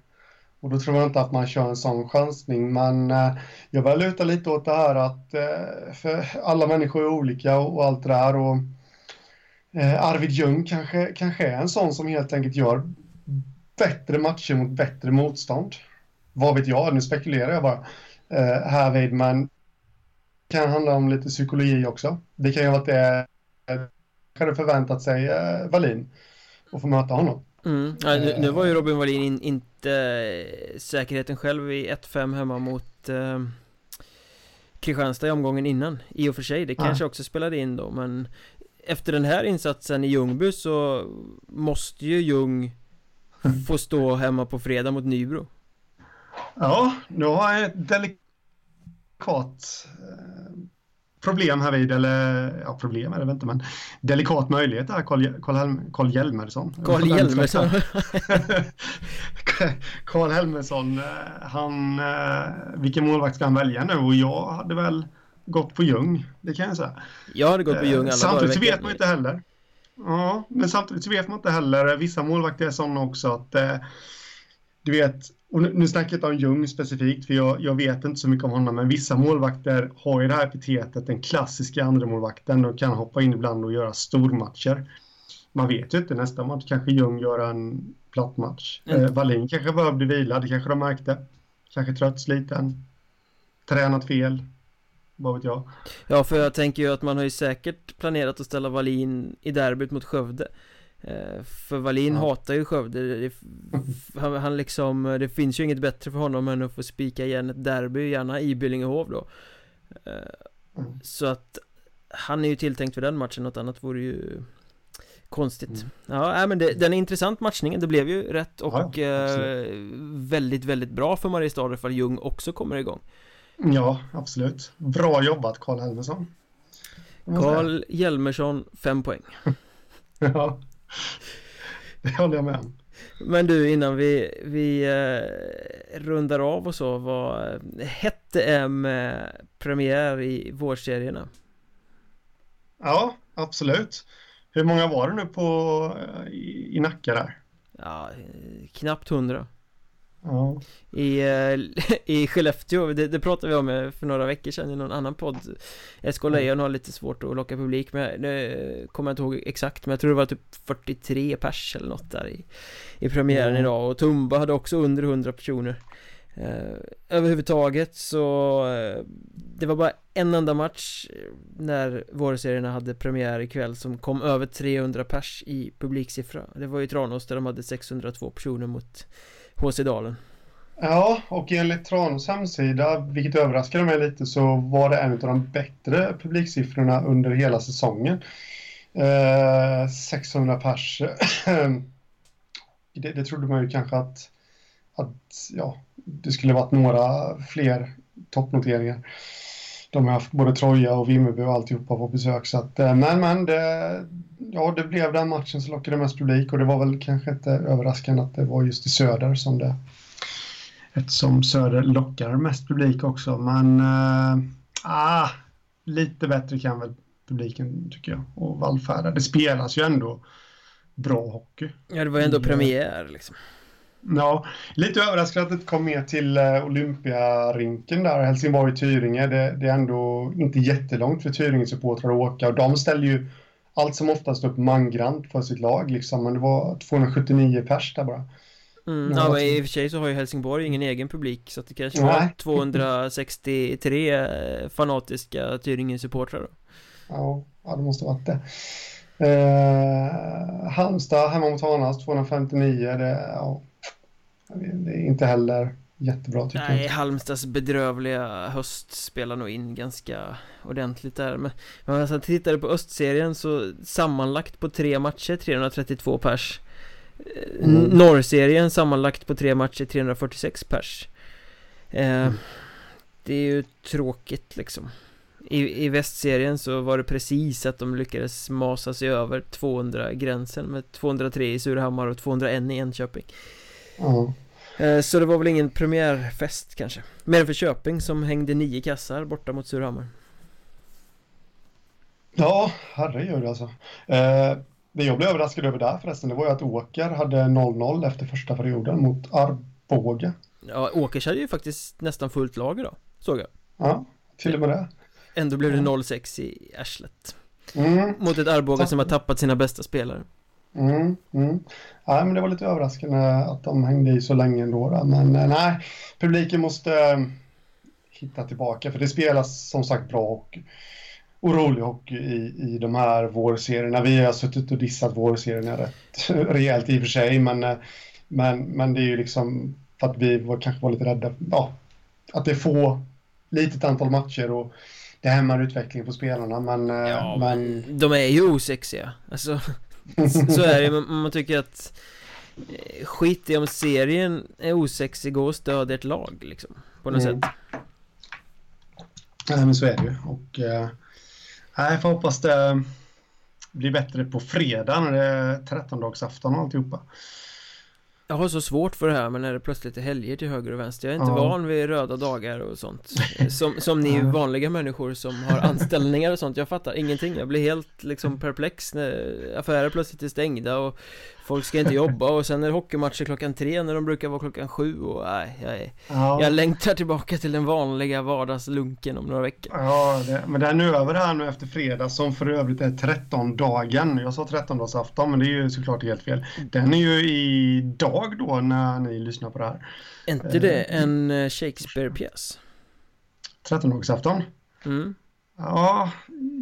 och då tror jag inte att man kör en sån chansning. Men eh, jag börjar luta lite åt det här att eh, för alla människor är olika och, och allt det där. Och, eh, Arvid Ljung kanske, kanske är en sån som helt enkelt gör bättre matcher mot bättre motstånd. Vad vet jag, nu spekulerar jag bara eh, härvid, men Det kan handla om lite psykologi också. Det kan ju vara att det hade förväntat sig eh, Wallin att få möta honom. Mm. Ja, nu, nu, var ju Robin Wallin in, inte eh, säkerheten själv i 1-5 hemma mot eh, Kristianstad i omgången innan I och för sig, det kanske ja. också spelade in då men Efter den här insatsen i Ljungby så måste ju Ljung mm. få stå hemma på fredag mot Nybro Ja, nu har jag ett delikat eh, problem här vid, eller ja, problem är det väl inte, men delikat möjlighet Carl, Carl, Carl Hjelmersson. Carl Hjelmersson. Carl Helmersson, eh, han, eh, vilken målvakt ska han välja nu? Och jag hade väl gått på Ljung, det kan jag säga. Jag hade gått på Ljung alla Samtidigt så vet man inte heller. Ja, men samtidigt så vet man inte heller, vissa målvakter är sådana också att du vet, och nu, nu snackar jag inte om Ljung specifikt, för jag, jag, vet inte så mycket om honom, men vissa målvakter har ju det här epitetet, den klassiska andra målvakten och kan hoppa in ibland och göra stormatcher. Man vet ju inte, nästa match kanske Ljung gör en platt match. Mm. Eh, Wallin kanske behövde vila, det kanske de märkte. Kanske trött, sliten, tränat fel, vad vet jag. Ja, för jag tänker ju att man har ju säkert planerat att ställa Wallin i derbyt mot Skövde. Eh, för Wallin ja. hatar ju Skövde. Det, han, han, liksom, det finns ju inget bättre för honom än att få spika igen ett derby, gärna i Billingehov då. Eh, mm. Så att Han är ju tilltänkt för den matchen, något annat vore ju Konstigt. Mm. Ja, men det, den är intressant matchningen, det blev ju rätt och ja, eh, väldigt, väldigt bra för Mariestad ifall Ljung också kommer igång. Ja, absolut. Bra jobbat Karl Helmersson. Karl Hjelmersson, fem poäng. Ja det håller jag med om. Men du, innan vi, vi eh, rundar av och så, vad hette är med premiär i vårserierna? Ja, absolut. Hur många var det nu på, i, i Nacka där? Ja, knappt hundra. Ja. I, eh, I Skellefteå, det, det pratade vi om eh, för några veckor sedan i någon annan podd. SK Lejon har lite svårt att locka publik men det kommer jag inte ihåg exakt men jag tror det var typ 43 pers eller något där i, i premiären mm. idag. Och Tumba hade också under 100 personer. Eh, Överhuvudtaget så eh, Det var bara en enda match När vårserierna hade premiär ikväll som kom över 300 pers i publiksiffra. Det var ju Tranås där de hade 602 personer mot HC Dalen. Ja, och enligt Tranås hemsida, vilket överraskade mig lite, så var det en av de bättre publiksiffrorna under hela säsongen. Eh, 600 pers. det, det trodde man ju kanske att, att ja, det skulle varit några fler toppnoteringar. De har haft både Troja och Vimmerby och alltihopa på besök. Så att, eh, men, men det, ja, det blev den matchen som lockade mest publik och det var väl kanske inte överraskande att det var just i Söder som det eftersom Söder lockar mest publik också. Men äh, ah, lite bättre kan väl publiken tycker jag och vallfärda. Det spelas ju ändå bra hockey. Ja, det var ju ändå premiär liksom. Ja, lite överraskande att det kom med till eh, Olympiarinken där, Helsingborg-Tyringe. Det, det, är ändå inte jättelångt för Tyringe-supportrar att åka och de ställer ju allt som oftast upp mangrant för sitt lag liksom, men det var 279 pers där bara. Mm, ja, men i och för sig så har ju Helsingborg ingen egen publik så att det kanske var 263 fanatiska Tyringen-supportrar då. Ja, det måste varit det. Eh, Halmstad hemma mot Hanas 259, det, ja, det är inte heller jättebra tycker Nej, jag. Halmstads bedrövliga höst spelar nog in ganska ordentligt där Men, men alltså, tittade på östserien så sammanlagt på tre matcher 332 pers mm. Norrserien sammanlagt på tre matcher 346 pers eh, mm. Det är ju tråkigt liksom i, I västserien så var det precis att de lyckades masa sig över 200-gränsen med 203 i Surahammar och 201 i Enköping mm. Så det var väl ingen premiärfest kanske? Mer än för Köping som hängde nio kassar borta mot Surahammar. Ja, herregud alltså. Eh, Det jag blev överraskad över där förresten Det var ju att Åker hade 0-0 efter första perioden mot Arboga. Ja, Åkers hade ju faktiskt nästan fullt lag idag Såg jag. Ja, till och med det. Ändå blev det 0-6 i arslet. Mm. Mot ett Arboga som har tappat sina bästa spelare mm, mm. Ja, men det var lite överraskande att de hängde i så länge ändå då. Men eh, nej, publiken måste eh, hitta tillbaka för det spelas som sagt bra och orolig hockey i, i de här vårserierna. Vi har suttit och dissat vårserierna rätt rejält i och för sig, men, eh, men, men det är ju liksom för att vi var, kanske var lite rädda. Ja, att det är få, litet antal matcher och det hämmar utvecklingen på spelarna men... Ja, men... De är ju osexiga, alltså Så är det man, man tycker att eh, Skit i om serien är osexig och stödjer ett lag liksom På något mm. sätt. Nej men så är det ju. Och Jag får hoppas det blir bättre på fredag när det är 13-dagsafton och alltihopa jag har så svårt för det här men när det plötsligt är helger till höger och vänster. Jag är inte ja. van vid röda dagar och sånt. Som, som ni vanliga människor som har anställningar och sånt. Jag fattar ingenting. Jag blir helt liksom perplex när affärer plötsligt är stängda och Folk ska inte jobba och sen är det hockeymatcher klockan tre när de brukar vara klockan sju och nej, jag, är, ja. jag längtar tillbaka till den vanliga vardagslunken om några veckor Ja, det, men den är över här nu efter fredag som för övrigt är 13-dagen Jag sa 13-dagsafton men det är ju såklart helt fel Den är ju idag då när ni lyssnar på det här Är inte det eh, en eh, Shakespeare-pjäs? 13-dagsafton? Mm Ja,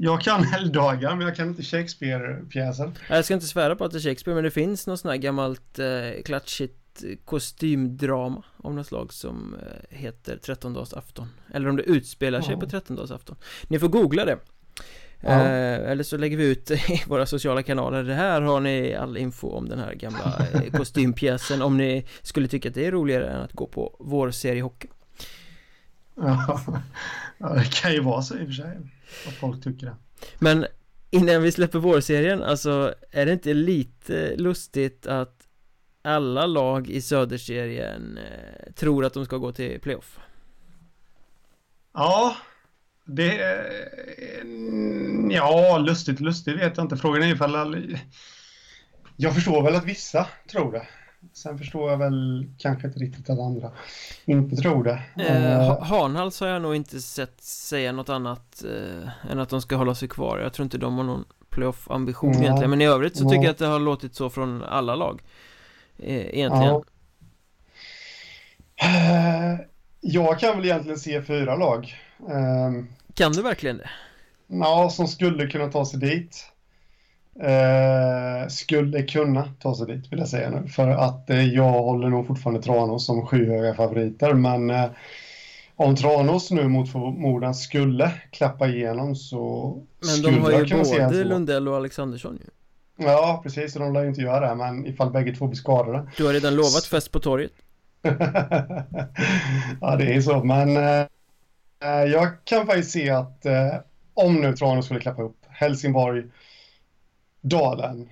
jag kan helgdagar men jag kan inte Shakespeare-pjäser Jag ska inte svära på att det är Shakespeare men det finns något sånt här gammalt eh, klatschigt kostymdrama av något slag som eh, heter Trettondagsafton. Eller om det utspelar sig ja. på Trettondagsafton. Ni får googla det. Ja. eh, Eller så lägger vi ut i våra sociala kanaler. Det här har ni all info om den här gamla eh, kostympjäsen Om ni skulle tycka att det är roligare än att gå på vår serie hockey Ja, det kan ju vara så i och för sig Att folk tycker det Men innan vi släpper vårserien, alltså är det inte lite lustigt att alla lag i söderserien eh, tror att de ska gå till playoff? Ja, det... Ja, lustigt, lustigt vet jag inte. Frågan är ifall... Jag förstår väl att vissa tror det. Sen förstår jag väl kanske inte riktigt att andra inte tror det. Eh, eh Hanhals har jag nog inte sett säga något annat eh, än att de ska hålla sig kvar. Jag tror inte de har någon playoff-ambition ja. egentligen. Men i övrigt så ja. tycker jag att det har låtit så från alla lag. Eh, egentligen. Ja. Eh, jag kan väl egentligen se fyra lag. Ehm, kan du verkligen det? Ja, som skulle kunna ta sig dit. Eh, skulle kunna ta sig dit vill jag säga nu. För att eh, jag håller nog fortfarande Tranås som skyhöga favoriter. Men eh, om Tranås nu mot förmodan skulle klappa igenom så Men de har ju både Lundell och Alexandersson ju. Ja, precis. De lär ju inte göra det. Men ifall bägge två blir skadade. Du har redan lovat fest på torget. ja, det är så. Men eh, jag kan faktiskt se att eh, om nu Tranås skulle klappa upp Helsingborg Dalen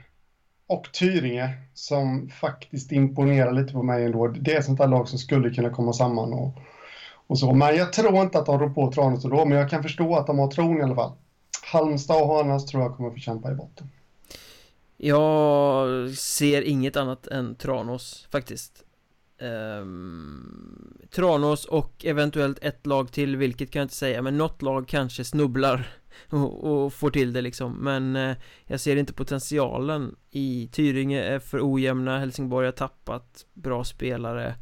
och Tyringe som faktiskt imponerar lite på mig ändå. Det är sånt där lag som skulle kunna komma samman och, och så. Men jag tror inte att de rår på Tranås då, men jag kan förstå att de har tron i alla fall. Halmstad och Hanas tror jag kommer få kämpa i botten. Jag ser inget annat än Tranås faktiskt. um, Tranås och eventuellt ett lag till, vilket kan jag inte säga, men något lag kanske snubblar och, och får till det liksom. Men uh, jag ser inte potentialen i Tyringe är för ojämna, Helsingborg har tappat bra spelare.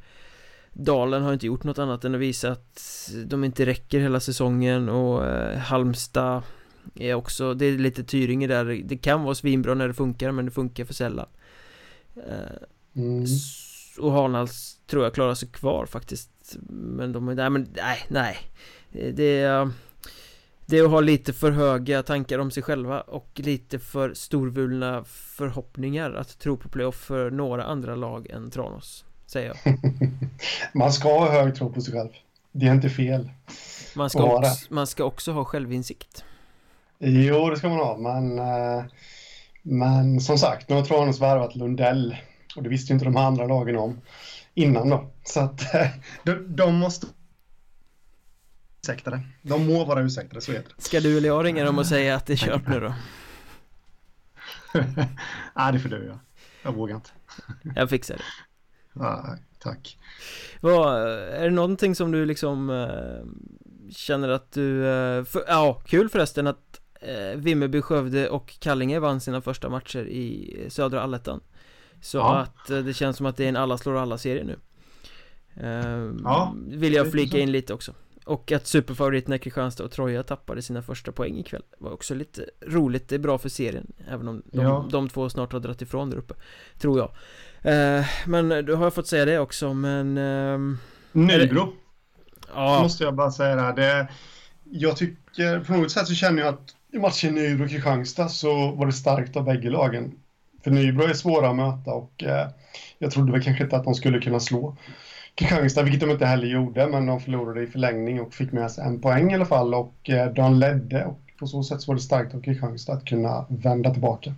Dalen har inte gjort något annat än att visa att de inte räcker hela säsongen och uh, Halmstad är också, det är lite Tyringe där, det kan vara svinbra när det funkar men det funkar för sällan. Uh, mm. Och Hanhals tror jag klarar sig kvar faktiskt. Men de är, nej men nej, nej. Det är Det är att ha lite för höga tankar om sig själva och lite för storvulna förhoppningar att tro på playoff för några andra lag än Tranås Säger jag. Man ska ha hög tro på sig själv. Det är inte fel Man ska, också, man ska också ha självinsikt. Jo, det ska man ha, men eh, Men som sagt, nu har Tranås värvat Lundell och det visste ju inte de andra lagen om innan då. Så att de, de måste ursäktade. De må vara ursäktade, så heter det. Ska du eller jag ringa dem och säga att det är kört nu då? Nej, det får du göra. Jag vågar inte. jag fixar det. Ja, tack. Vad, är det någonting som du liksom äh, känner att du, äh, för, ja, kul förresten att äh, Vimmerby, Skövde och Kallinge vann sina första matcher i södra allettan. Så ja. att det känns som att det är en alla slår alla serie nu Ja Vill jag flika in lite också Och att superfavoriterna Kristianstad och Troja tappade sina första poäng ikväll Var också lite roligt, det är bra för serien Även om de, ja. de två snart har dragit ifrån där uppe Tror jag. Ehm, Men då har jag fått säga det också men ehm, Nybro. Ja. Måste jag bara säga det här. Det, Jag tycker på något sätt så känner jag att i matchen Nybro-Kristianstad så var det starkt av bägge lagen. För Nybro är svåra att möta och eh, jag trodde väl kanske inte att de skulle kunna slå Kristianstad, vilket de inte heller gjorde, men de förlorade i förlängning och fick med sig en poäng i alla fall och eh, de ledde och på så sätt så var det starkt av Kristianstad att kunna vända tillbaka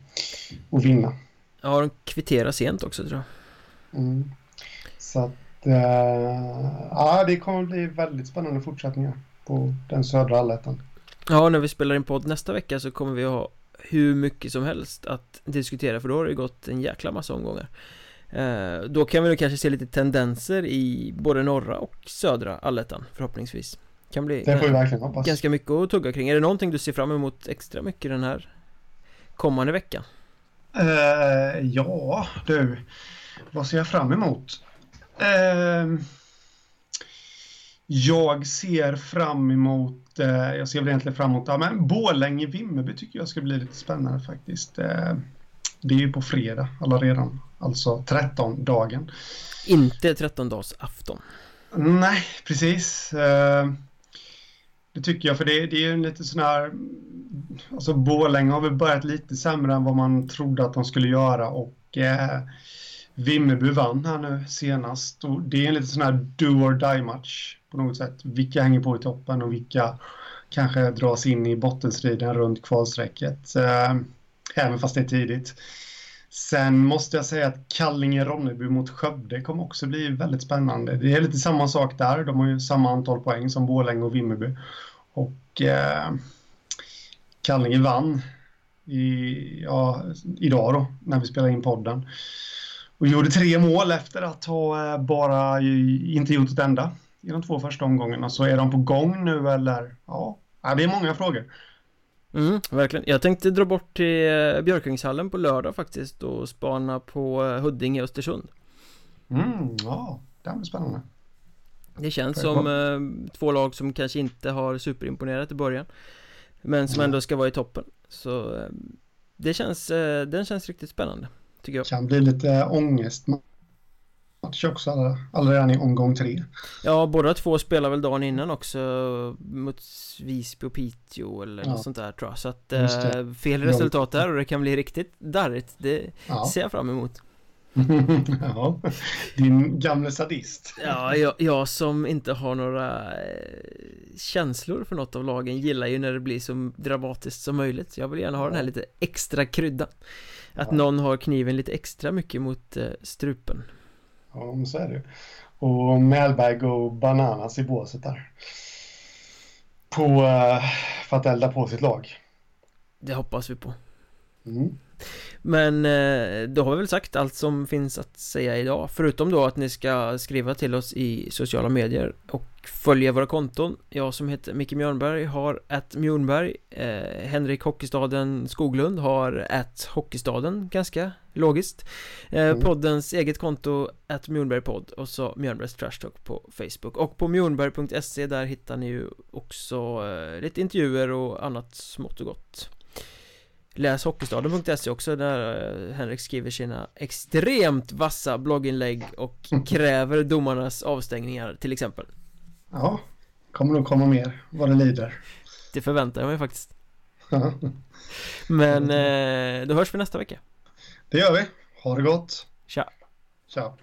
och vinna. Ja, de kvitterar sent också tror jag. Mm. Så att, eh, ja det kommer bli väldigt spännande fortsättningar på den södra allettan. Ja, när vi spelar in podd nästa vecka så kommer vi ha hur mycket som helst att diskutera för då har det gått en jäkla massa omgångar Då kan vi nog kanske se lite tendenser i både norra och södra allettan förhoppningsvis Kan bli det får vi verkligen hoppas. ganska mycket att tugga kring Är det någonting du ser fram emot extra mycket den här kommande veckan? Uh, ja, du Vad ser jag fram emot? Uh, jag ser fram emot, eh, jag ser väl egentligen fram emot, ja men Borlänge-Vimmerby tycker jag ska bli lite spännande faktiskt. Eh, det är ju på fredag alla redan, alltså 13-dagen. Inte 13-dags afton. Nej, precis. Eh, det tycker jag, för det, det är ju lite sån här, alltså Borlänge har väl börjat lite sämre än vad man trodde att de skulle göra och eh, Vimmerby vann här nu senast och det är en lite sån här do or die match på något sätt. Vilka hänger på i toppen och vilka kanske dras in i bottenstriden runt kvalstrecket. Eh, även fast det är tidigt. Sen måste jag säga att Kallinge-Ronneby mot Skövde kommer också bli väldigt spännande. Det är lite samma sak där. De har ju samma antal poäng som Borlänge och Vimmerby. Och eh, Kallinge vann i, ja, idag då, när vi spelade in podden. Och gjorde tre mål efter att ha eh, bara inte gjort ett enda i de två första omgångarna. Så är de på gång nu eller? Ja, ja det är många frågor. Mm, verkligen. Jag tänkte dra bort till eh, Björkungshallen på lördag faktiskt och spana på eh, Huddinge Östersund. Mm, ja, det blir spännande. Det känns som eh, två lag som kanske inte har superimponerat i början. Men som ändå ska vara i toppen. Så eh, det känns, eh, den känns riktigt spännande. Tycker jag. Kan bli lite ångest match också alla, i omgång tre. Ja, båda två spelar väl dagen innan också mot Visby och Piteå eller ja. något sånt där tror jag. Så att eh, fel resultat där och det kan bli riktigt darrigt. Det ja. ser jag fram emot. ja, din gamle sadist. ja, jag, jag, som inte har några eh, känslor för något av lagen gillar ju när det blir så dramatiskt som möjligt. Jag vill gärna ha den här lite extra kryddan. Att ja. någon har kniven lite extra mycket mot eh, strupen. Ja, men så är det Och Mellberg och bananas i båset där. På, uh, för att elda på sitt lag. Det hoppas vi på. Mm. Men eh, då har vi väl sagt allt som finns att säga idag Förutom då att ni ska skriva till oss i sociala medier och följa våra konton. Jag som heter Micke Mjörnberg har ett Mjörnberg eh, Henrik Hockeystaden Skoglund har ett Hockeystaden ganska logiskt. Eh, mm. Poddens eget konto ett Mjörnbergpodd och så Mjörnbergs Trash Talk på Facebook. Och på mjörnberg.se där hittar ni ju också eh, lite intervjuer och annat smått och gott. Läs Hockeystaden.se också där eh, Henrik skriver sina extremt vassa blogginlägg och kräver domarnas avstängningar till exempel Ja, kommer nog komma mer vad det lider. Det förväntar jag mig faktiskt. Men eh, då hörs vi nästa vecka. Det gör vi, ha det gott. Tja. Tja